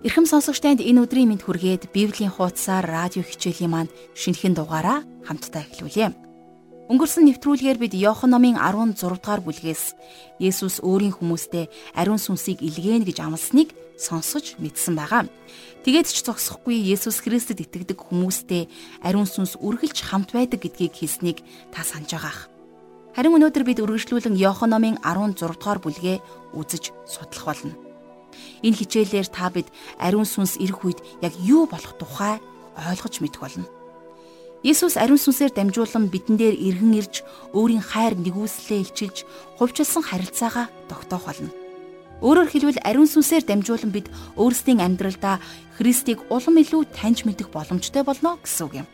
Ирхэм сонсогчтанд энэ өдрийн мэд хүргээд Библийн хуудасаар радио хичээлийн маань шинэхэн дугаараа хамтдаа эхлүүлье. Өнгөрсөн нэвтрүүлгээр бид Иохан номын 16 дугаар бүлгээс Есүс өөрийн хүмүүстэй ариун сүнсийг илгээнэ гэж амласныг сонсож мэдсэн байгаа. Тэгээд ч зогсохгүй Есүс Христэд итгэдэг хүмүүстэй ариун сүнс үргэлж хамт байдаг гэдгийг хэлснийг та санаж байгаах. Харин өнөөдөр бид үргэлжлүүлэн Иохан номын 16 дугаар бүлгээ үзэж судлах болно. Энэ хичээлээр та бид ариун сүнс ирэх үед яг юу болох тухай ойлгож мэдэх болно. Есүс ариун сүнсээр дамжуулан бидэн дээр иргэн ирж өөрийн хайр нэгүслээ илчилж хувьчилсан харилцаагаа тогтоох болно. Өөрөөр хэлбэл ариун сүнсээр дамжуулан бид өөрсдийн амьдралдаа Христийг улам илүү таньж мэдэх боломжтой болно гэсэн үг юм.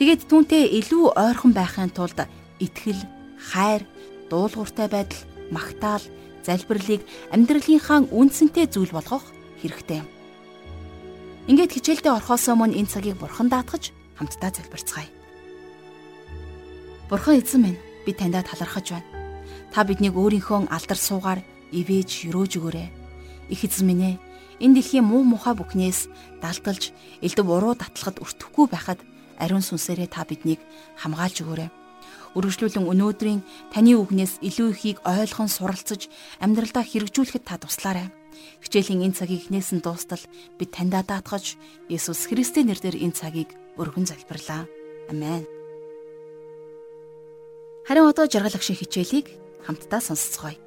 Тэгээд түүнтэй илүү ойрхон байхын тулд итгэл, хайр, дуулууртай байдал, магтаал, залбирлыг амьдралынхаа үндсэнтэй зүйл болгох хэрэгтэй. Ингээд хичээлдээ орхосоо мөн энэ цагийг бурхан даатгаж хамтдаа залбирцгаая. Бурхан эзэн минь би таньда талархаж байна. Та биднийг өөрийнхөө алдар суугаар ивэж өрөөж өгөөрэй. Их эзэн минь ээ энэ дэлхийн муу мухай бүхнээс далталж элдв уруу татлахад өртөхгүй байхад ариун сүнсээрээ та биднийг хамгаалж өгөөрэй Үргэлжлүүлэн өнөөдрийн таны үгнээс илүү ихийг ойлгон суралцж амьдралдаа хэрэгжүүлэхэд та туслаарай. Хичээлийн энэ цагийг эхнээс нь дуустал бид таньдаа даатгаж Есүс Христийн нэрээр энэ цагийг өргөн залбирлаа. Амен. Харин одоо жаргал агшин хичээлийг хамтдаа сонсцгоё.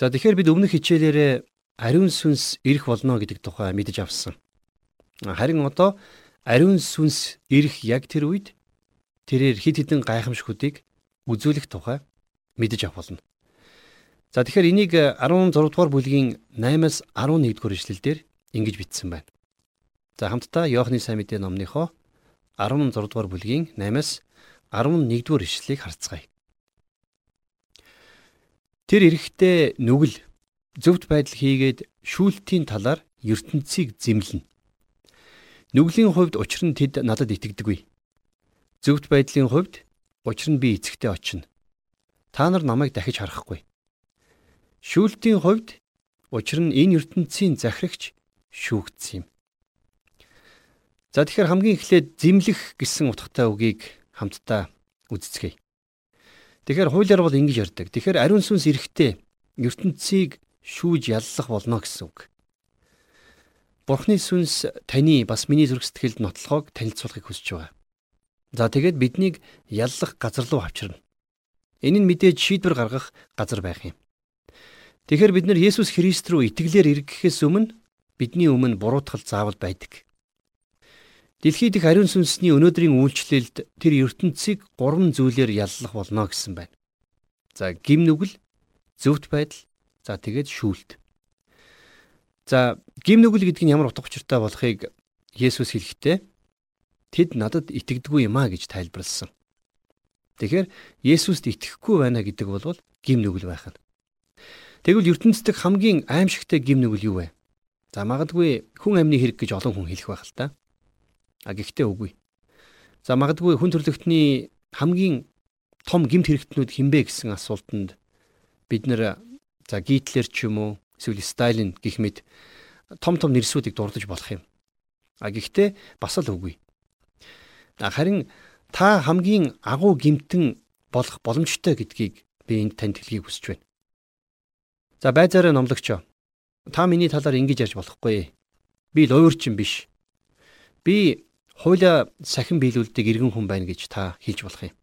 За тэгэхээр бид өмнөх хичээлээрээ ариун сүнс ирэх болно гэдэг тухай мэдэж авсан. Харин одоо ариун сүнс ирэх яг тэр үед тэрээр хид хідэн гайхамшгүүдийг үзүүлэх тухай мэдэж авах болно. За тэгэхээр энийг 16 дугаар бүлгийн 8-аас 11 дугаар ишлэлдэр ингэж бичсэн байна. За хамтдаа Иохны сайн мэдээ номныхоо 16 дугаар бүлгийн 8-аас 11 дугаар ишлэлийг харцгаая. Тэр эрэхтэй нүгэл зөвхт байдал хийгээд шүүлтийн талаар ертөнцийг зэмлэнэ. Нүглийн хувьд учир нь тэд надад итгэдэггүй. Зөвхт байдлын хувьд учир нь би эцэгтэй очино. Та нар намайг дахиж харахгүй. Шүүлтийн хувьд учир нь энэ ертөнцийн захирагч шүүгдсэн юм. За тэгэхээр хамгийн эхлээд зэмлэх гэсэн утгатай үгийг хамтдаа үздэцгээе. Тэгэхээр хуулиар бол ингэж ярьдаг. Тэгэхээр ариун сүнс эрэхтэй ертөнцийг шүүж яллах болно гэсэн үг. Бурхны сүнс таны бас миний зүрх сэтгэлд нотлохог танилцуулахыг хүсэж байгаа. За тэгээд биднийг яллах газар руу авчирна. Энэ нь мэдээж шийдвэр гаргах газар байх юм. Тэгэхээр бид нар Есүс Христ рүү итгэлээр эргэхээс өмнө бидний өмнө буруутгал заавал байдаг. Дэлхийд их ариун сүнсний өнөөдрийн үйлчлэлд тэр ертөнцийг гурван зүйлээр яллах болно гэсэн байна. За гим нүгэл, зөвхт байдал, за тэгээд шүүлт. За гим нүгэл гэдэг нь ямар утга учиртай болохыг Есүс хэлэхдээ тэд надад итгэдэггүй юм а гэж тайлбарлсан. Тэгэхээр Есүст итгэхгүй байна гэдэг бол гим нүгэл байх нь. Тэгвэл ертөнцийн хамгийн аимшигтай гим нүгэл юу вэ? За магадгүй хүн амны хэрэг гэж олон хүн хэлэх байх л та. А гэхдээ үгүй. За магадгүй хүн төрлөختний хамгийн том гимт хэрэгтнүүд хинбэ гэсэн асуултанд бид нэр за гитлер ч юм уу эсвэл Сталин гэх мэт том том нэрсүүдийг дурдж болох юм. А гэхдээ бас л үгүй. Харин та хамгийн агуу гимтэн болох боломжтой гэдгийг би энд танд хэлхийг хүсэж байна. За байцаараа номлогчоо. Та миний талаар ингэж ярьж болохгүй. Би луурчин биш. Би хууля сахин биелүүлдэг иргэн хүн байна гэж та хэлж болох юм.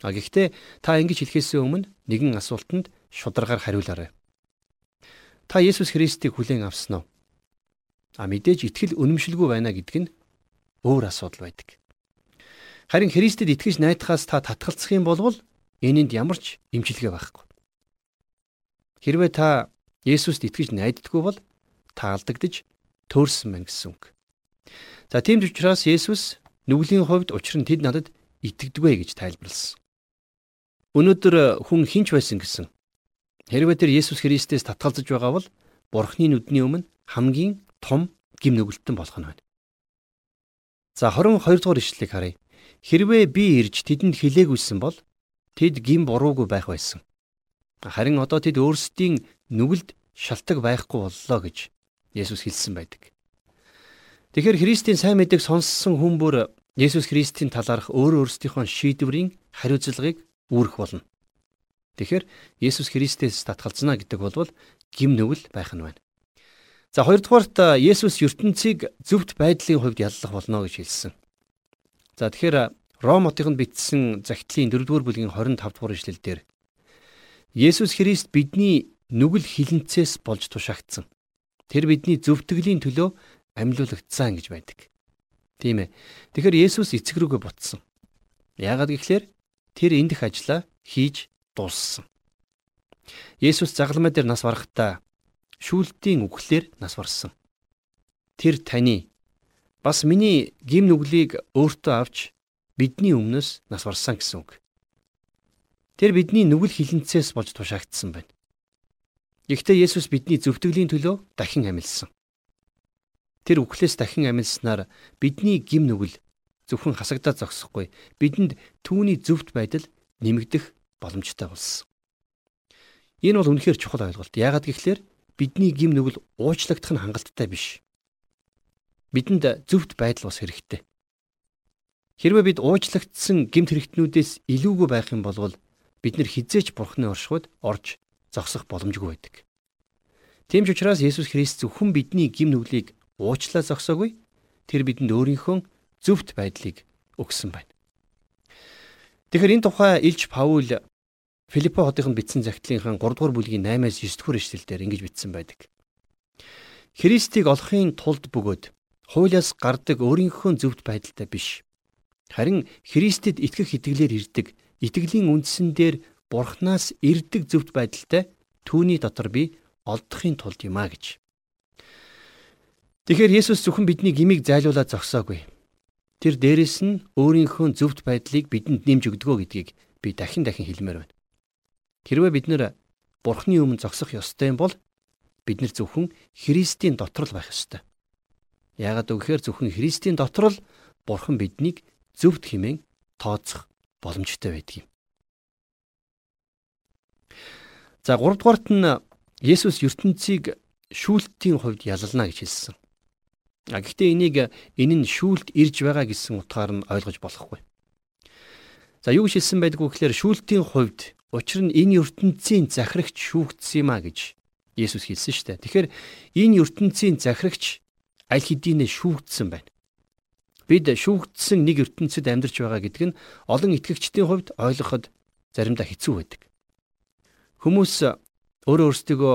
А гэхдээ та ингэж хэлэхээс өмнө нэгэн асуултанд шударгаар хариулаарай. Та Есүс Христийг хүлээн авсан уу? А мэдээж итгэл үнэмшилгүй байна гэдэг нь өөр асуудал байдаг. Харин Христэд итгэж найдахаас та татгалцах юм бол энэнд ямар ч имчилгээ байхгүй. Хэрвээ та Есүст итгэж найддаггүй бол та алдагдж төөрсөн мэн гэсэн үг. За тийм ч учраас Есүс нүглийн хувьд учир нь тэд надад итгэдэгвэ гэж тайлбарлсан. Өнөөдөр хүн хинч байсан гэсэн Хэрвээ тэр Есүс Христээс татгалзаж байгаа бол Бурхны нүдний өмнө хамгийн том гим нүгэлтэн болох нь байна. За 22 дугаар ишлэлийг харъя. Хэрвээ би ирж тэдэнд хилээгүйсэн бол тэд гин буруугүй байх байсан. Харин одоо тэд өөрсдийн нүгэлд шалтак байхгүй боллоо гэж Есүс хэлсэн байдаг. Тэгэхээр Христийн сайн мэдээг сонссон хүн бүр Есүс Христийн талаарх өөр өөрсдийнхөө шийдвэрийн хариуцлагыг үүрэх болно. Тэгэхээр Есүс Христээс татгалзнаа гэдэг бол гим нүгэл байх нь байна. За хоёрдугаарт Есүс ертөнцийг зөвхт байдлын хувьд яллах болно гэж хэлсэн. За тэгэхээр Ром хотынд бичсэн загтлын 4-р бүлгийн 25 дугаар ишлэлдэр Есүс Христ бидний нүгэл хилэнцээс болж тушаагдсан. Тэр бидний зөвтгөлийн төлөө амьлуулагдсан гэж байдаг. Тийм ээ. Тэгэхээр Есүс эцэг рүүгээ бутсан. Яагаад гэвэл тэр эндх ажлаа хийж дууссан. Есүс загалмай дээр нас барахдаа шүүлтийн үхлээр нас барсан. Тэр таны бас миний гим нүглийг өөртөө авч бидний өмнөөс нас барсан гэсэн үг. Тэр бидний нүгэл хилэнцээс болж тушаагдсан байна. Гэхдээ Есүс бидний зөвтгөлийн төлөө дахин амилсан. Тэр үхлээс дахин амилснаар бидний гим нүгэл зөвхөн хасагдаад зогсохгүй бидэнд түүний зөвхт байдал нэмэгдэх боломжтой болсон. Энэ бол үнэхээр чухал ойлголт. Яагаад гэвэл бидний гим нүгэл уучлагдах нь хангалттай биш. Бидэнд зөвхт байдал бас хэрэгтэй. Хэрвээ бид уучлагдсан гэмт хэрэгтнүүдээс илүүгүй байх юм бол бид нар хизээч бурхны оршихуйд орж зогсох боломжгүй байдаг. Тийм ч учраас Есүс Христ зөвхөн бидний гим нүглийг уучлаа зогсоогүй тэр бидэнд өөрийнхөө зөвхт байдлыг өгсөн байна. Тэгэхээр энэ тухай Илж Паул Филиппо хотынд бичсэн загтлынхаа 3 дугаар бүлгийн 8-аас 9 дугаар эшлэлдэр ингэж бичсэн байдаг. Христийг олохын тулд бөгөөд хуулиас гардаг өөрийнхөө зөвхт байдалтай биш Харин Христэд итгэх итгэлээр ирдэг. Итгэлийн үндсэн дээр Бурханаас ирдэг зөвхт байдалтай түүний дотор би олдохын тулд юм а гэж. Тэгэхээр Есүс зөвхөн бидний гмийг зайлуулаад зогсоогүй. Тэр дээрэс нь өөрийнхөө зөвхт байдлыг бидэнд нэмж өгдгөө гэдгийг би дахин дахин хэлмээр байна. Хэрвээ бид нэр Бурхны өмнө зогсох ёстой юм бол бид нар зөвхөн Христийн дотор л байх ёстой. Яагаад гэвэл зөвхөн Христийн дотор л Бурхан биднийг зөвхт химэн тооцох боломжтой байдаг юм. За 3 дугаарт нь Есүс ертөнцийг шүүлтийн хувьд ялална гэж хэлсэн. А гэхдээ энийг энэ нь шүүлт ирж байгаа гэсэн утгаар нь ойлгож болохгүй. За юу гэж хэлсэн байдгүй гэхээр шүүлтийн хувьд учир нь энэ ертөнцийн захирагч шүүгдсэн юм а гэж Есүс хэлсэн шүү дээ. Тэгэхээр энэ ертөнцийн захирагч аль хэдийнэ шүүгдсэн байна бид шүүгдсэн нэг ертөнцид амьдарч байгаа гэдэг нь олон итгэгчдийн хувьд ойлгоход заримдаа хэцүү байдаг. Хүмүүс өөрөө өөрсдөө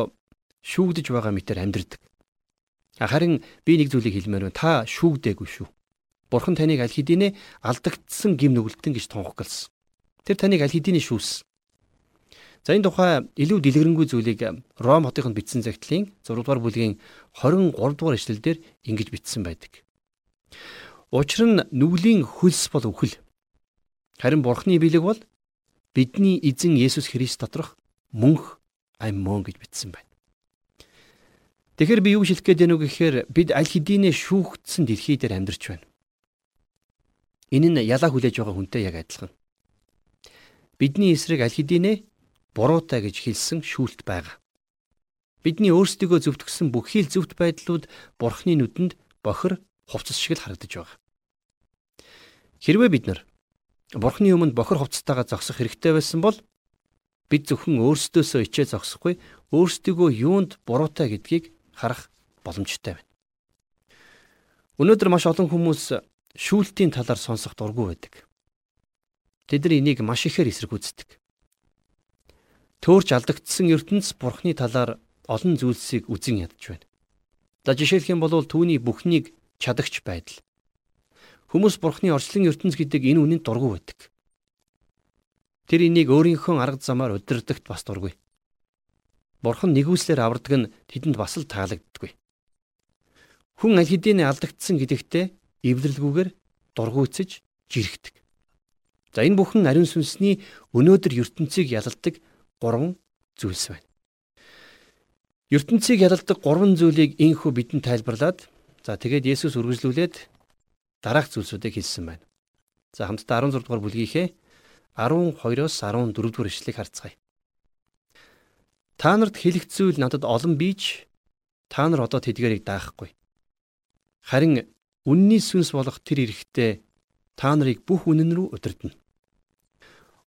шүүгдэж байгаа мэтэр амьдардаг. Харин би нэг зүйлийг хэлмээр байна. Та шүүгдээгүй шүү. Бурхан таныг аль хэдийнэ алдагдсан гим нүгэлтэн гэж тунхагласан. Тэр таныг аль хэдийнэ шүүс. За энэ тухай илүү дэлгэрэнгүй зүйлийг Ром хотынд бичсэн загтлын 6 дугаар бүлгийн 23 дугаар эшлэлдэр ингэж бичсэн байдаг. Учир нь нүглийн хөлс бол үхэл. Харин Бурхны биелэг бол бидний эзэн Есүс Христ доторх мөнх ам мөн гэж бичсэн байна. Тэгэхээр би юу хэлэх гээд байна вэ гэхээр бид аль хэдийнэ шүүгдсэн дэлхий дээр амьдарч байна. Энэ нь ялаа хүлээж байгаа хүнтэй яг адилхан. Бидний эсрэг аль хэдийнэ буруутай гэж хэлсэн шүүлт байгаа. Бидний өөрсдийгөө зөвтгсөн бүхий л зөвхт байдлууд Бурхны нүдэнд бохир хувцас шиг л харагдаж байгаа. Хэрвээ бид нар Бурхны өмнө бохор хувцастайгаа зогсох хэрэгтэй байсан бол бид зөвхөн өөрсдөөсөө ичээ зогсохгүй өөрсдийгөө юунд буруутай гэдгийг харах боломжтой байна. Өнөөдөр маш олон хүмүүс шүүлтийн талаар сонсох дургүй байдаг. Тэд нар энийг маш ихээр эсэргүүцдэг. Төөрч алдагдсан ертөнц бурхны талаар олон зүйлсийг үзен ядж байна. За жишээлх юм бол түүний бүхнийг чадагч байдал, Хүмүүс бурхны орчлон ертөнц гэдэг энэ үнэнд дургу байдаг. Тэр энийг өөрийнхөө арга замаар удирдахт бас дургүй. Бурхан нэгүслэр авардаг нь тэдэнд бас л таалагддаггүй. Хүн аль хэдийн алдагдсан гэдэгтээ эвлэрэлгүйгээр дургуйцэж жирэгдэг. За энэ бүхэн ариун сүнсний өнөөдөр ертөнцийг ялалдаг гурван зүйлс байна. ертөнцийг ялалдаг гурван зүйлийг инхүү бидэнд тайлбарлаад за тэгээд Есүс үргэлжлүүлээд дараах зүйлсүүдийг хэлсэн байна. За хамтдаа 16 дугаар бүлгийнхээ 12-оос 14 дугаар ишлэгийг харцгаая. Та нарт хэлэх зүйл надад олон бийж та нар одоо тэдгэрийг даахгүй. Харин үнний сүнс болох тэр эрэхтээ та нарыг бүх үнэн рүү удирдна.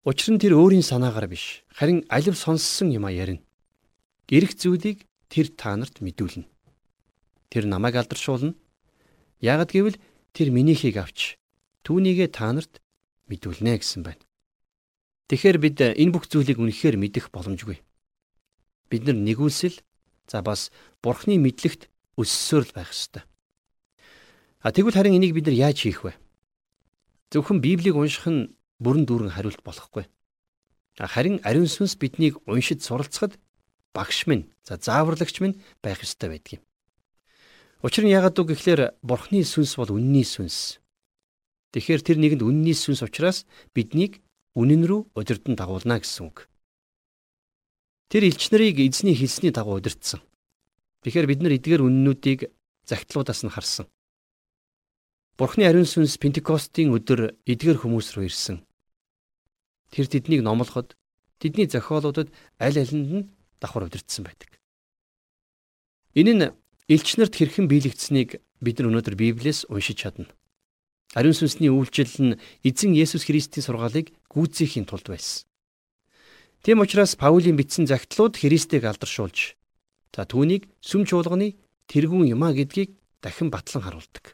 Учир нь тэр өөрийн санаагаар биш, харин алив сонссон юм а ярина. Ирэх зүйлийг тэр та нарт мэдүүлнэ. Тэр намайг алдаршуулна. Ягд гэвэл тэр минийхийг авч түүнийгээ та нарт мэдүүлнэ гэсэн байна. Тэгэхээр бид энэ бүх зүйлийг үнэхээр мэдэх боломжгүй. Бид нар нэгүсэл за бас бурхны мэдлэгт өссөөр л байх ёстой. А тэгвэл харин энийг бид нар яаж хийх вэ? Зөвхөн Библийг унших нь бүрэн дүүрэн хариулт болохгүй. Харин ариун сүнс биднийг уншиж суралцахад багш минь, за зааварлагч минь байх ёстой байдаг юм. Учир нь яагаад үг гэхлээр Бурхны сүнс бол үнний сүнс. Тэгэхээр тэр нэгэнд үнний сүнс учраас биднийг үнэн рүү удирдан дагуулна гэсэн үг. Тэр элч нарыг эзний хэлсний дагуу удирдсан. Тэгэхээр бид нар эдгээр үннүүдийг загтлуудаас нь харсан. Бурхны ариун сүнс Пентекостийн өдөр эдгээр хүмүүс рүү ирсэн. Тэр тэднийг номлоход тэдний зохиолуудад аль алинд нь давхар удирдсан байдаг. Энэ нь элч нарт хэрхэн биелэгдсэнийг бид нар өнөөдөр Библиэс уншиж чадна. Ариун сүнсний үйлчлэл нь эзэн Есүс Христийн сургаалыг гүйцээхийн тулд байсан. Тийм учраас Паулийн бичсэн загтлууд Христийг алдаршуулж за түүнийг сүм чуулганы тэргүүн юмаа гэдгийг дахин батлан харуулдаг.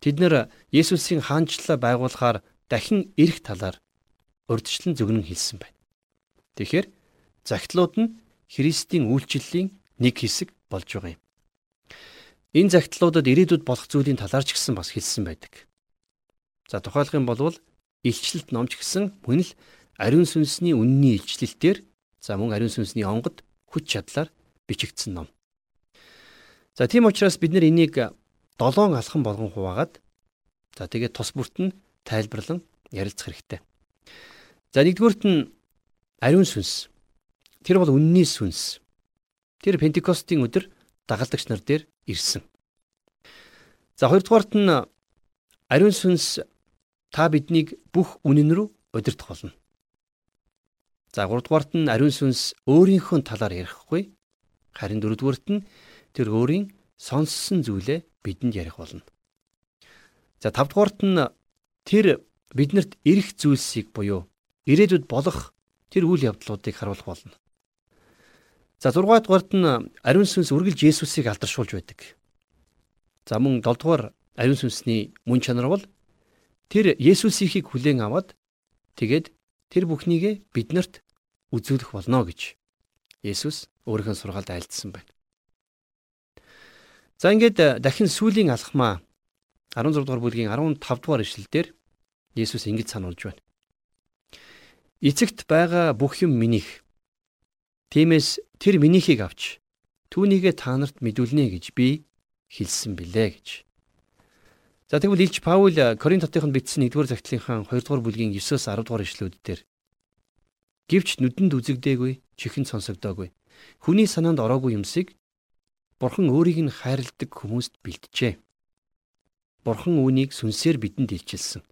Тэд нэр Есүсийн хаанчлалаа байгуулахаар дахин эрэх талаар урдчлан зөвгнөн хэлсэн байна. Тэгэхээр загтлууд нь Христийн үйлчлэлийн нэг хэсэг болж байгаа юм. Энэ загтлуудад ирээдүйд болох зүйлийн талаар ч гэсэн бас хэлсэн байдаг. За тухайлах юм бол илчлэлт номч гэсэн мөн л ариун сүнсний үнний илчлэлтээр за мөн ариун сүнсний онгод хүч чадлаар бичигдсэн ном. За тийм учраас бид нар энийг 7 алхам болгон хуваагаад за тэгээд тус бүрт нь тайлбарлан ярилцах хэрэгтэй. За нэгдүгüүрт нь ариун сүнс. Тэр бол үнний сүнс. Тэр Пентекостийн өдөр дагалдагч нар дээр ирсэн. За хоёрдугаарт нь ариун сүнс та биднийг бүх үнэн рүү удирдах болно. За гуравдугаарт нь ариун сүнс өөрийнхөө талаар ярихгүй харин дөрөвдүгээрт нь тэр өөрийн сонссон зүйлээ бидэнд ярих болно. За тавдугаарт нь тэр биднэрт эрэх зүйлсийг буюу ирээдүйд болох тэр үйл явдлуудыг харуулах болно. За 6 дугаарт нь ариун сүнс үргэлж Есүсийг алдаршуулж байдаг. За мөн 7 дугаар ариун сүнсний мөн чанар бол тэр Есүсийг хүлээн аваад тэгээд тэр бүхнийгээ биднэрт үзүүлэх болно гэж Есүс өөрийнхөө сургаалд айлдсан байна. За ингээд дахин сүлийн алхмаа 16 дугаар бүлгийн 15 дугаар ишлэлдэр Есүс ингэж сануулж байна. Эцэгт байгаа бүх юм минийх. Тиймээс тэр минийхийг авч түүнийгээ та нарт мэдүүлнэ гэж би хэлсэн билээ гэж. За тэгвэл Илч Паул Коринт хотынд бичсэн 1-р загтлынхаа 2-р бүлгийн 9-оос 10 дугаар ишлүүд дээр гівч нүдэнд үзэгдээгүй, чихэн сонсогдоогүй. Хүний санаанд ороогүй юмсыг Бурхан өөрийг нь хайрладаг хүмүүст бэлтжээ. Бурхан үүнийг сүнсээр бидэнд илчилсэн.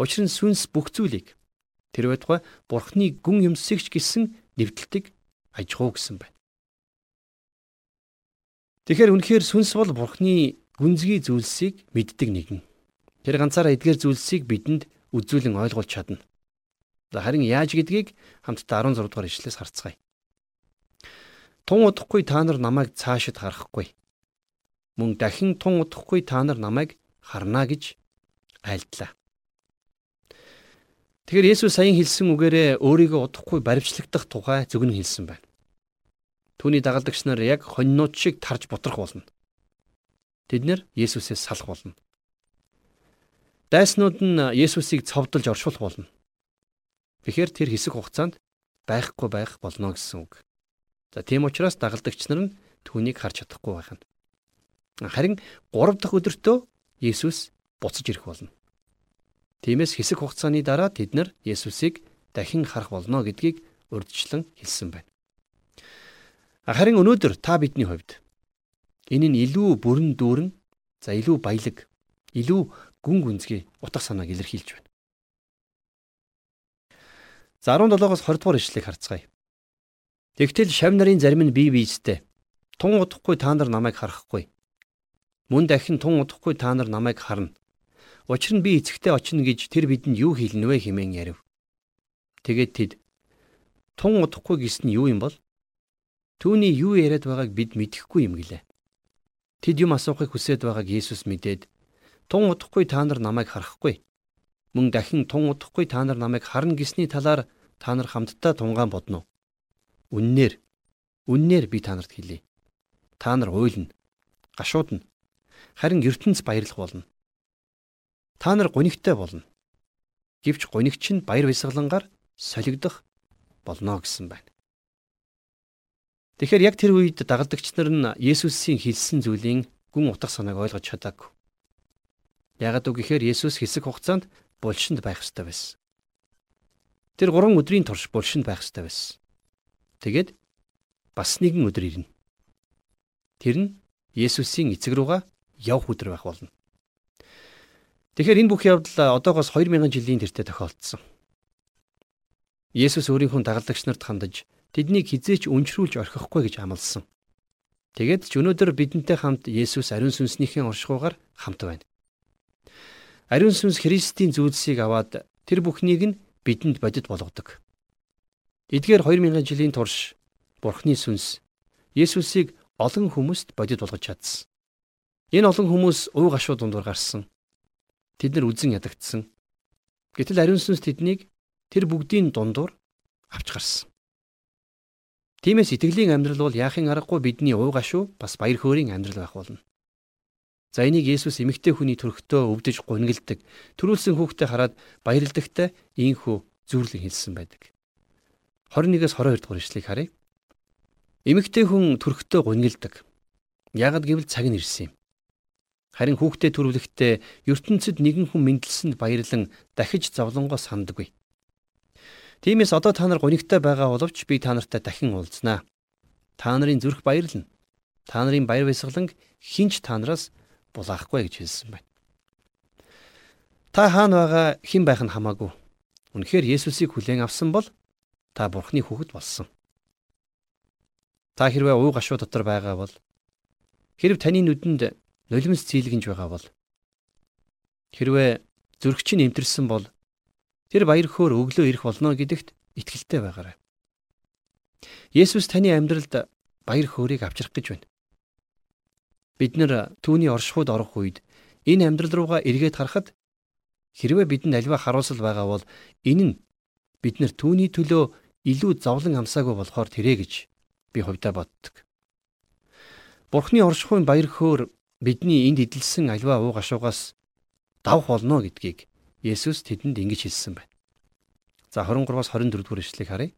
Учир нь сүнс бүх зүйлийг тэр байтугай Бурханы гүн юмсэгч гэсэн нэвтэлдэг аж ахуй гэсэн байна. Тэгэхээр үнэхээр сүнс бол Бурхны гүнзгий зүйлсийг мэддэг нэгэн. Тэр ганцаараа эдгээр зүйлсийг бидэнд үзүүлэн ойлгуулж чадна. Харин яаж гэдгийг хамтдаа 16 дугаар ишлээс харцгаая. Тун удахгүй та нар намайг цаашид харахгүй. Мөн дахин тун удахгүй та нар намайг харна гэж айлдлаа. Тэгэхээр Есүс саяхан хэлсэн үгээрээ өөрийгөө удахгүй баривчлагдах тухай зөвгөн хэлсэн байна. Түүний дагалдагч нар яг хоньнууд шиг тарж бутрах болно. Тэд нэр Есүсээс салах болно. Дайснууд нь Есүсийг цовдолж оршуулах болно. Тэгэхээр тэр хэсэг хугацаанд байхгүй байх болно гэсэн үг. За тийм учраас дагалдагч нар нь түүнийг харж чадахгүй байх нь. Харин 3 дахь өдөртөө Есүс буцаж ирэх болно. Тиймээс хэсэг хугацааны дараа тэд нар Есүсийг дахин харах болно гэдгийг урьдчилан хэлсэн байна. Харин өнөөдөр та бидний хувьд энэ нь илүү бүрэн дүүрэн за илүү баялаг илүү гүн гүнзгий утга санааг илэрхийлж байна. За 17-оос 20 дугаар ишлэгийг харцгаая. Тэгтэл шав нарын зарим нь бие биестэй. Тун удахгүй та нар намайг харахгүй. Мөн дахин тун удахгүй та нар намайг харна. Учир нь би эцэгтэй очино гэж тэр бидэнд юу хэлнэ вэ хэмээн ярив. Тэгээд тэд тун удахгүй гэсэн нь юу юм бол? Түүний юу яриад байгааг бид мэдэхгүй юм гэлээ. Тэд юм асуухыг хүсээд байгааг Есүс мэдээд тун удахгүй та нар намайг харахгүй. Мөн дахин тун удахгүй та нар намайг харна гэсний талаар та нар хамтдаа тунгаан бодно. Үннээр үннээр би та нарт хэлье. Та нар уйлна, гашуудна. Харин ертөнц баярлах болно. Та нар гунигтай болно. Гэвч гунигч нь баяр баясгалангаар солигдох болно гэсэн байна. Тэгэхээр яг тэр үед дагалдагч нар нь Есүсийн хэлсэн зүйлийн гүн утга санааг ойлгож чадаагүй. Яагад үг гэхээр Есүс хэсэг хугацаанд булшинд байх ёстой байсан. Тэр 3 өдрийн турш булшинд байх ёстой байсан. Тэгээд бас нэгэн өдөр ирнэ. Тэр нь Есүсийн эцэг рүүгээ явх өдөр байх болно. Тэгэхээр энэ бүх явдал одоогоос 2000 жилийн тэртээ тохиолдсон. Есүс өөрийнхөө дагалдагч нарт хандаж тэднийг хизээч өнчрүүлж орхихгүй гэж амласан. Тэгээд ч өнөөдөр бидэнтэй хамт Есүс ариун сүнснийхээ оршихуугаар хамт байна. Ариун сүнс Христийн зүйлсийг аваад тэр бүхнийг нь бидэнд бодит болгодог. Эдгээр 2000 жилийн турш Бурхны сүнс Есүсийг олон хүмүүст бодит болгож чадсан. Энэ олон хүмүүс уу гашуу дундуур гарсан. Тэд нар үзен ядагдсан. Гэтэл ариун сүнс тэднийг тэр бүгдийн дундуур авч гарсан. Тиймээс итгэлийн амьдрал бол яахын аргагүй бидний уу гашуу бас баяр хөөрийн амьдрал байх болно. За энийг Есүс эмэгтэй хүний төрхтөө өвдөж гунигэлдэг, төрүүлсэн хүүхдээ хараад баярлдагтай ийхүү зүйрлэн хэлсэн байдаг. 21-с 22 дугаар ишлэгийг харъя. Эмэгтэй хүн төрхтөө гунигэлдэг. Ягд гэвэл цаг нь ирсэн юм. Харин хүүхдээ төрүүлэхдээ ертөнцид нэгэн хүн мэндэлсэнд баярлан дахиж зовлонгоо сандаггүй. Тиймээс одоо та нар гонигтай байгаа боловч би та нартай дахин уулзнаа. Та нарын зүрх баярлна. Та нарын баяр баясгаланг хинч та нараас булаахгүй гэж хэлсэн байна. Та хаана байгаа хэн байх нь хамаагүй. Үнэхээр Есүсийг хүлээн авсан бол та Бурхны хүүхэд болсон. Та хэрвээ уу гашуу дотор байгаа бол хэрв таны нүдэнд нулимс цэйлгэнж байгаа бол хэрвээ зүрх чинь эмтэрсэн бол Тэр баяр хөөр өглөө ирэх болно гэдэгт итгэлтэй байгаарай. Есүс таны амьдралд баяр хөөргийг авчрах гэж байна. Бид нэр түүний оршихуйд орох үед энэ амьдрал руугаа эргээд харахад хэрвээ бидэнд альва харуулсал байгаа бол энэ нь бид нэр түүний төлөө илүү зовлон амсаагүй болохоор тэрэ гэж би хувьдаа боддог. Бурхны оршихуйн баяр хөөр бидний энд эдэлсэн альва уу гашуугаас давх болно гэдгийг Есүс тэдэнд ингэж хэлсэн байна. За 23-аас 24 дугаар ишлэгийг харъя.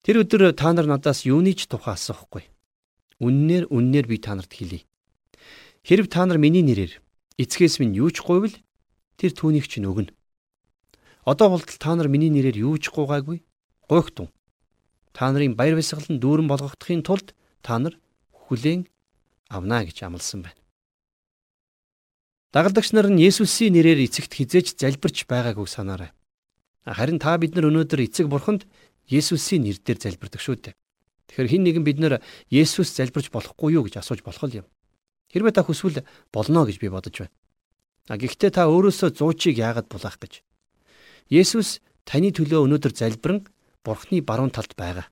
Тэр өдөр та нар надаас юуны ч тухай асуухгүй. Үннээр үннээр би та нарт хэлье. Хэрв та нар миний нэрээр эцгээс минь юу ч гуйвал тэр түүнийг ч нөгнө. Одоо болтол та нар миний нэрээр юу ч гуйгаагүй. Гуйхтун. Та нарын баяр баясгалан дүүрэн болгохдохын тулд та нар хүлээн авна гэж амласан байна. Дагалдагч нар нь Есүсийн нэрээр эцэгт хизээж залбирч байгаагүй санаарай. Харин та бид нар өнөөдөр эцэг бурханд Есүсийн нэрээр залбирдаг шүү дээ. Тэгэхээр хин нэгэн бид нар Есүс залбирч болохгүй юу гэж асууж болох юм. Хэрвээ та хүсвэл болно гэж би бодож байна. А гэхдээ та өөрөөсөө зуучийг яагаад булаах гэж. Есүс таны төлөө өнөөдөр залбирэн Бурхны баруун талд байгаа.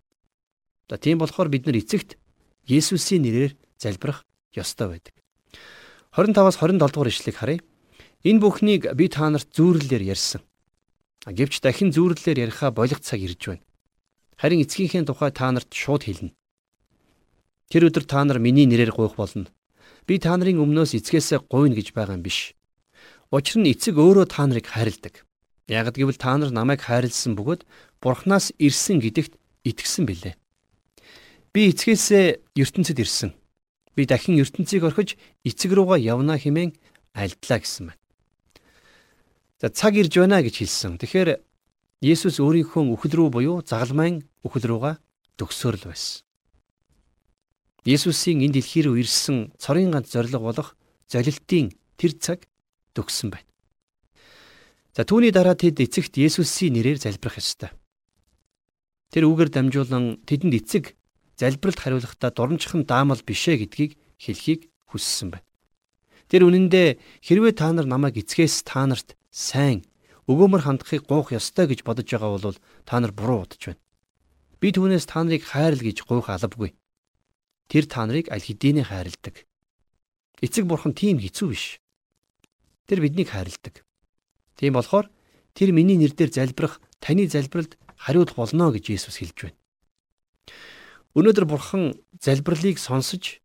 За тийм болохоор бид нар эцэгт Есүсийн нэрээр залбирах ёстой байдаг. 25-аас 27 дугаар ишлэгийг харъя. Энэ бүхнийг би та нарт зүүрлэлээр ярьсан. Гэвч дахин зүүрлэлээр яриха болох цаг ирж байна. Харин эцгийнхээ тухай та нарт шууд хэлнэ. Тэр өдөр та нар миний нэрээр гуйх болно. Би та нарын өмнөөс эцгээсээ гуйна гэж байгаа юм биш. Учир нь эцэг өөрөө та нарыг хайрладаг. Ягд гэвэл та нар намайг хайрлсан бөгөөд Бурханаас ирсэн гэдэгт итгэсэн билээ. Би эцгээсээ ертөнцид ирсэн. Би дахин ертөнцийг орхиж эцэг руугаа явна хэмээн альдлаа гэсэн байна. За цаг ирж байна гэж хэлсэн. Тэгэхээр Есүс өөрийнхөө үхэл рүү буюу загалмайн үхэл рүүгээ төгсөөрл байсан. Есүсийн энэ дэлхий рүү ирсэн цорын ганц зорилго болох золилтын тэр цаг төгссөн байна. За түүний дараа тэд эцэгт Есүсийн нэрээр залбирах ёстой. тэр үгээр дамжуулан тэдэнд эцэг залбиралд хариулахдаа дурамжхан даамал бишээ гэдгийг хэлхийг хүссэн байна. Тэр үнэндээ хэрвээ та нар намайг эцгээс та нарт сайн өгөөмөр хандахыг гуйх ёстой гэж бодож байгаа бол та нар буруу бодож байна. Би түүнээс та нарыг хайрл гэж гуйх албагүй. Тэр та нарыг аль хэдийнэ хайрладаг. Эцэг бурхан тийм хэцүү биш. Тэр биднийг хайрладаг. Тийм болохоор тэр миний нэрээр залбирах таны залбиралд хариулах болно гэж Есүс хэлж байна. Өнөөдөр бурхан залбирлыг сонсож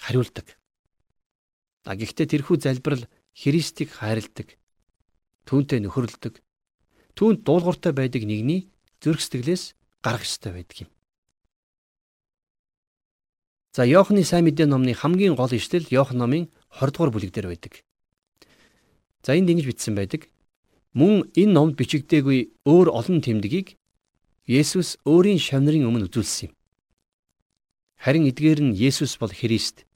хариулдаг. А гэхдээ тэрхүү залбирал Христийг хайрладаг. Түүнтэй нөхөрлөдөг. Түүнд дуулууртай байдаг нэгний зүрх сэтгэлээс гарах ёстой байдаг юм. За Иохны сайн мэдээ номны хамгийн гол ишлэл Иохан номын 20 дугаар бүлэг дээр байдаг. За энд ингэж бичсэн байдаг. Мөн энэ номд бичигдээгүй өөр олон тэмдгийг Есүс өөрийн шавнырын өмнө үзүүлсэн юм. Харин эдгээр нь Есүс бол Христ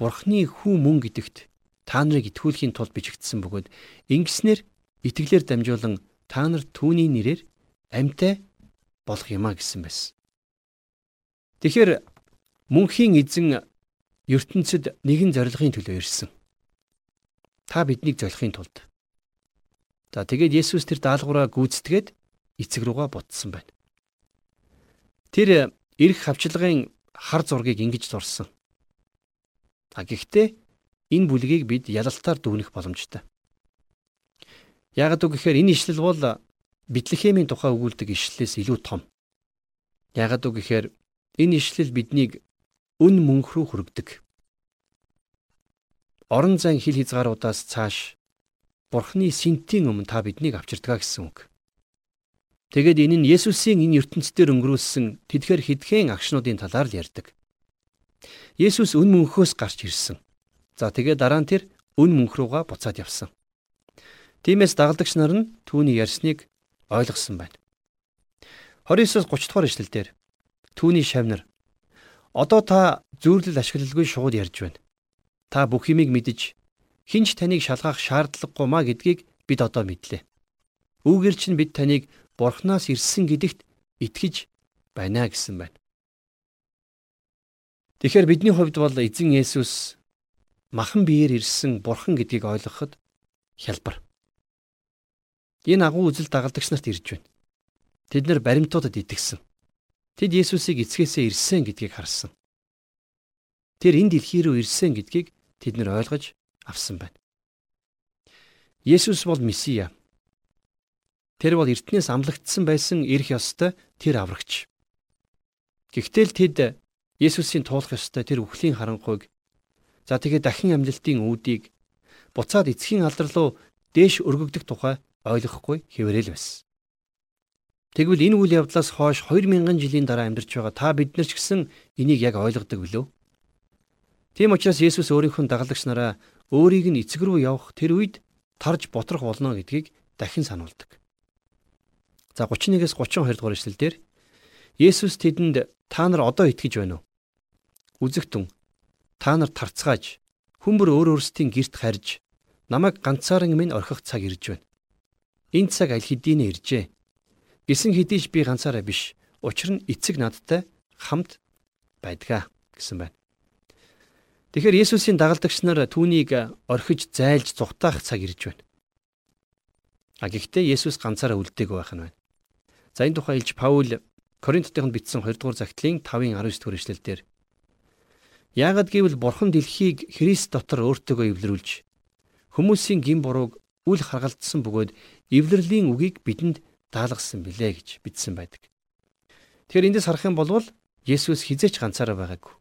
Бурхны хүү мөн гэдэгт та нарыг итгүүлэхийн тулд бичигдсэн бөгөөд ингэснээр итгэлээр дамжуулан та нар түүний нэрээр амьтай болох юмаа гэсэн байсан. Тэгэхээр мөнхийн эзэн ертөнцид нэгэн зорилгын төлөө ирсэн. Та биднийг золихын тулд. За тэгээд Есүс тэр даалгавраа гүйцэтгээд эцэг рүүгээ бутсан байна. Тэр эрх хавчлагын хар зургийг ингэж зурсан. А гэхдээ энэ бүлгийг бид ялалтаар дүүнэх боломжтой. Ягд үг гэхээр энэ ишлэл бол Битлехемийн тухай өгүүлдэг ишлэлээс илүү том. Ягд үг гэхээр энэ ишлэл биднийг үн мөнх рүү хүргэдэг. Орон зайн хил хязгааруудаас цааш Бурхны синтийн өмнө та биднийг авчирдгаа гэсэн үг. Тэгэд энэ нь Есүсийн энэ ертөнцийн өнгөрүүлсэн тэдгээр хидхэн агшнуудын талаар л ярьдаг. Есүс үн мөнхөөс гарч ирсэн. За тэгээд дараа нь тэр үн мөнх руугаа буцаад явсан. Тиймээс дагалдагч нар нь түүний ярьсныг ойлгосон байна. 29-с 30 дугаар эшлэлдэр түүний шавнар одоо та зүйрлэл ашиглалгүй шууд ярьж байна. Та бүх юмыг мэдэж хинч таныг шалгах шаардлагагүй маа гэдгийг бид одоо мэдлээ. Үүгээр чинь бид таныг Бурханаас ирсэн гэдэгт итгэж байна гэсэн байна. Тэгэхээр бидний хувьд бол эзэн Есүс махан биеэр ирсэн бурхан гэдгийг ойлгоход хялбар. Энэ агуу үзэл дагалдагч нарт ирж байна. Тэд нар баримтуудад итгэсэн. Тэд Есүсийг эцгээсээ ирсэн гэдгийг харсан. Тэр энэ дэлхий рүү ирсэн гэдгийг тэд нар ойлгож авсан байна. Есүс бол Месиа. Тэр бол эртнээс амлагдсан байсан эрх ёстой тэр аврагч. Гэхдээ л тэд Есүсийн туулах ёстой тэр үхлийн харанхуйг за тэгээд дахин амьлалтын үүдийг буцаад эцгийн алдар руу дээш өргөгдөх тухай ойлгохгүй хэврээл байсан. Тэгвэл энэ үйл явдлаас хойш 2000 жилийн дараа амьдарч байгаа та бид нар ч гэсэн энийг яг ойлгодог билүү? Тийм учраас Есүс өөрийнхөө дагалдагч нараа өөрийг нь эцэг рүү явах тэр үед тарж ботрох болно гэдгийг дахин сануулдаг. За 31-ээс 32 дугаар эшлэлдэр Есүс тэдэнд та нар одоо итгэж байна уу? Үзэгтэн та нар тарцгааж хүмбэр өөр өөрсдийн герт харж намайг ганцааран минь орхих цаг ирж байна. Энэ цаг аль хэдийнэ иржээ. Гисэн хэдийч би ганцаараа биш. Учир нь эцэг надтай хамт байдгаа гэсэн байна. Тэгэхээр Есүсийн дагалдагч нар түүнийг орхиж зайлж зүхтаах цаг ирж байна. А гэхдээ Есүс ганцаараа үлдээгүй байх нь байна. За энэ тухай илж Паул Коринтотынд бичсэн 2 дугаар загтлын 5-ын 19 дугаар эшлэлдэр Яагад гэвэл Бурхан дэлхийг Христ дотор өөртөөгөө эвлэрүүлж хүмүүсийн гин бурууг үл харгалзсан бөгөөд эвлэрлийн үгийг бидэнд даалгасан билээ гэж бичсэн байдаг. Тэгэхээр эндээс харах юм бол Есүс хизээч ганцаараа байгаагүй.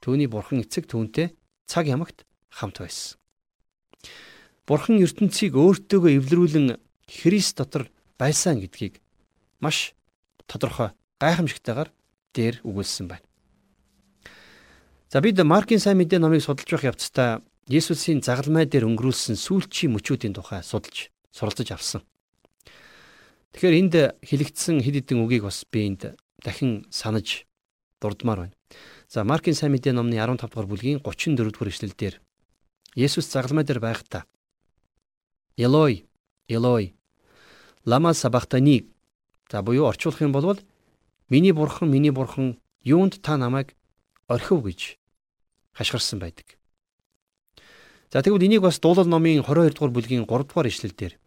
Түүний Бурхан эцэг түүнтэй цаг ямагт хамт байсан. Бурхан ертөнцийг өөртөөгөө эвлэрүүлэн Христ дотор байсан гэдгийг маш тодорхой гайхамшигтайгаар дээр өгүүлсэн байна. За бид Маркийн сайн мэдээ номыг судалж байх явцдаа Есүсийн загалмай дээр өнгөрүүлсэн сүүлчийн мөчүүдийн тухай судалж суралцж авсан. Тэгэхээр энд хэлэгдсэн хэд хэдэн үгийг бас би энд дахин санаж дурдмаар байна. За Маркийн сайн мэдээ номны 15 дугаар бүлгийн 34 дугаар эшлэлдэр Есүс загалмай дээр байхдаа Элой, Элой, лама сабахтани за буюу орчуулах юм бол Миний бурхан, миний бурхан юунд та намайг орхив гэж хашгирсан байдаг. За тэгвэл энийг бас дуулал номын 22 дугаар бүлгийн 3 дугаар ишлэл дээр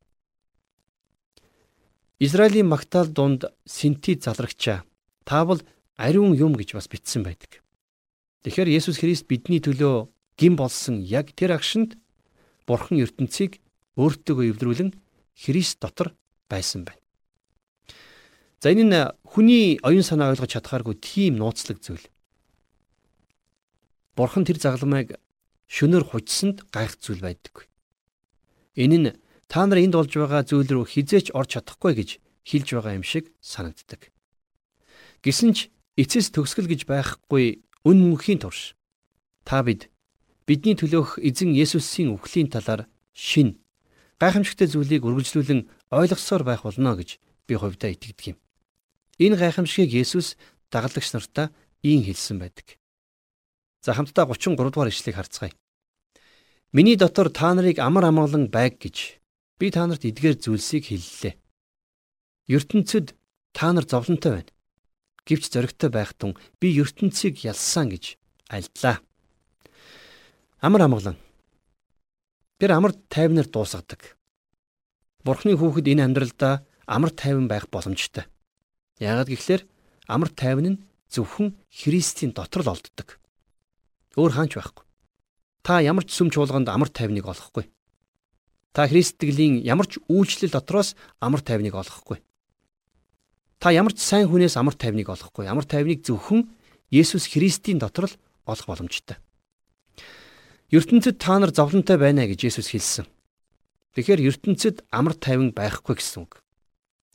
Израилийн магтаал дунд Синти залрагчаа та бол ариун юм гэж бас бичсэн байдаг. Тэгэхээр Есүс Христ бидний төлөө гин болсон яг тэр агшинд Бурхан ертөнцийг өөртөөгөө эвдрүүлэн Христ дотор байсан байна. За энэ нь хүний оюун санаа ойлгож чадхааргүй тийм нууцлаг зүйл. Бурхан тэр загламыг шөнөөр хужсанд гайх зүйл байдаг. Энэ нь та нар энд болж байгаа зүйл рүү хизээч орж чадахгүй гэж хэлж байгаа юм шиг санагддаг. Гэсэн ч эцэс төгсгөл гэж байхгүй үн мөнхийн турш та бид бидний төлөөх эзэн Есүсийн үхлийн талаар шин гайхамшигтай зүйлийг үргэлжлүүлэн ойлгосоор байх болно гэж би хувьдаа итгэдэг юм. Энэ гайхамшигыг Есүс дагалдагч нартаа ийн хэлсэн байдаг. За хамтдаа 33 дугаар ишлэгийг харцгаая. Миний дотор та нарыг амар амгалан байг гэж Би та нарт эдгээр зүйлсийг хэллээ. ертөнцид та нар зовлонтой байна. Гэвч зоригтой байх тун би ертөнцийг ялсан гэж альдлаа. Амар амгалан. Тэр амар тайвнаар дуусгадаг. Бурхны хүүхэд энэ амьдралдаа амар тайван байх боломжтой. Яагаад гэвэл амар тайван нь зөвхөн Христийн дотор л олддог. Өөр хаанч байхгүй. Та ямар ч сүм чуулганд амар тайвныг олохгүй. Та Христтгэлийн ямар ч үйлчлэл дотроос амар тайвныг олохгүй. Та ямар ч сайн хүнээс амар тайвныг олохгүй. Амар тайвныг зөвхөн Есүс Христийн дотор л олох боломжтой. ертөнцид та нар зовлонтой байна гэж Есүс хэлсэн. Тэгэхээр ертөнцид амар тайван байхгүй гэсэн үг.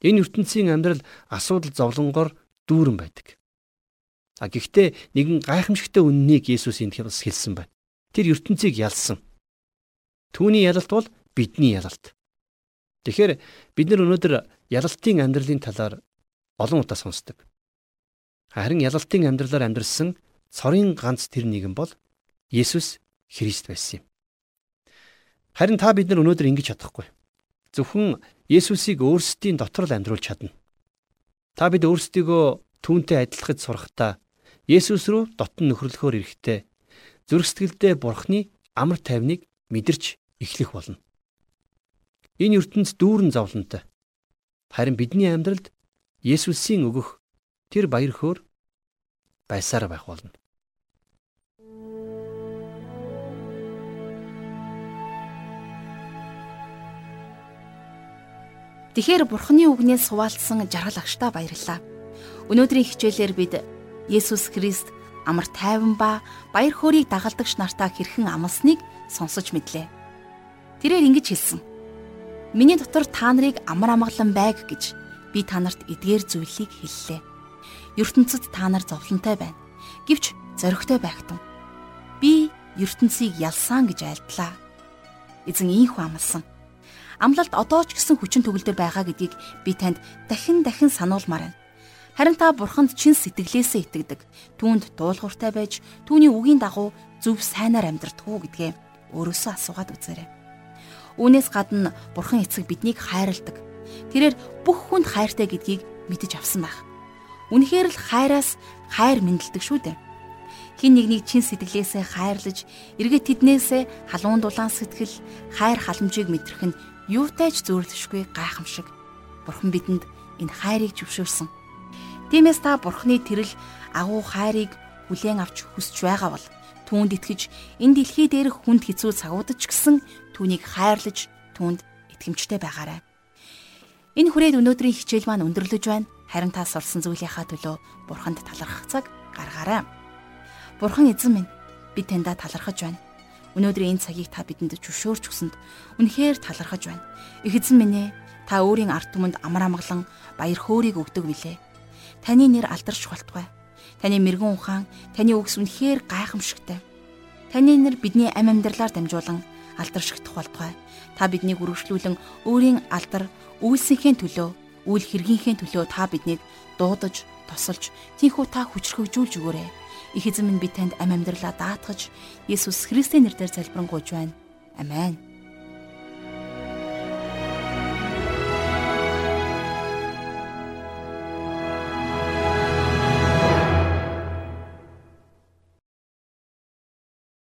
Энэ ертөнцийн амьдрал асуудал зовлонгоор дүүрэн байдаг. А гэхдээ нэгэн гайхамшигтай үннийг Есүс энд хэлсэн байна. Тэр ертөнцийг ялсан. Түүний ялалт бол бидний ялалт. Тэгэхээр бид нар өнөөдөр ялалтын амьдралын талаар олон удаа сонсдог. Харин ялалтын амьдралаар амьдрсан цорын ганц тэр нэгэн бол Есүс Христ байсан юм. Харин та бид нар өнөөдөр ингэж чадахгүй. Зөвхөн Есүсийг өөрсдийн дотор л амьдруулж чадна. Та бид өөрсдийгөө түүнтэй адилхаж сурахдаа Есүс рүү дотн нөхрөлөхөөр ирэхдээ зүрх сэтгэлдээ Бурхны амар тайвныг мэдэрч эхлэх болно. Энэ ертөнц дүүрэн зовлонтой. Харин бидний амьдралд Есүсийн өгөх тэр баяр хөөр байсаар байх болно. Тэгэхээр Бурхны үгнээс суваалцсан жаргал агштаа баярлалаа. Өнөөдрийн хичээлээр бид Есүс Христ амар тайван ба баяр хөөргийг дагалдагч нартаа хэрхэн амласныг сонсож мэдлээ. Тэрээр ингэж хэлсэн. Миний дотор та нарыг амар амгалан байг гэж би та нарт эдгээр зүйлийг хэллээ. ертөнцид та нар зовлонтой байна. Гэвч зоригтой байхтун. Би ертөнцийг ялсан гэж айлдлаа. Эзэн ийхүү амласан. Амлалт одоо ч гэсэн хүчин төгөлдөр байгаа гэдгийг би танд дахин дахин сануулмаар байна. Харин та бурханд чин сэтгэлээсээ итгэдэг. Түүнд дуулууртай байж түүний үгийн дагуу зөв сайнаар амьдртгүү гэдгээ өөрөөсөө асуугаад үзээрэй. Үүнээс гадна Бурхан эцэг биднийг хайрладаг. Тэрээр бүх хүнд хайртай гэдгийг мэдэж авсан байх. Үнэхээр л хайраас хайр мэндэлдэг шүү дээ. Хин нэгнийг чин сэтгэлээсээ хайрлаж, эргээд тэднээсээ халуун дулаан сэтгэл, хайр халамжийг мэдрэх нь юутай ч зөөрлөшгүй гайхамшиг. Бурхан бидэнд энэ хайрыг зөвшөөрсөн. Тиймээс та Бурханы тэрл агуу хайрыг хүлээн авч хүсэж байгаа бол түүнд итгэж энэ дэлхий дээрх хүнд хэцүү цагуудад ч гэсэн түүнийг хайрлаж түүнд итгэмжтэй байгаарай. Энэ хүрээд өнөөдрийн хичээл маань өндөрлөж байна. Харин та сурсан зүйлийнхаа төлөө Бурханд талархах цаг гаргаарай. Бурхан эзэн минь би таньда талархаж байна. Өнөөдрийн энэ цагийг та бидэнд зөвшөөрч өгсөнд үнэхээр талархаж байна. Их эзэн минь ээ та өөрийн ард түмэнд амар амгалан баяр хөөргийг өгдөг билээ. Таны нэр алдарч болтугай. Таны мэрэгэн ухаан, таны үгс үнэхээр гайхамшигтай. Таны нэр бидний амь амьдралаар дамжуулан алдаршигдах болтугай. Та биднийг үргэлжлүүлэн өөрийн алдар үйлсийнхээ төлөө, үйл хэргийнхээ төлөө та биднийг дуудаж, тосолж, тийхүү та хүчрхэгжүүлж өгөөрэй. Их эзэн минь би танд амь амьдралаа даатгаж, Есүс Христийн нэрээр залбирanгуйж байна. Амен.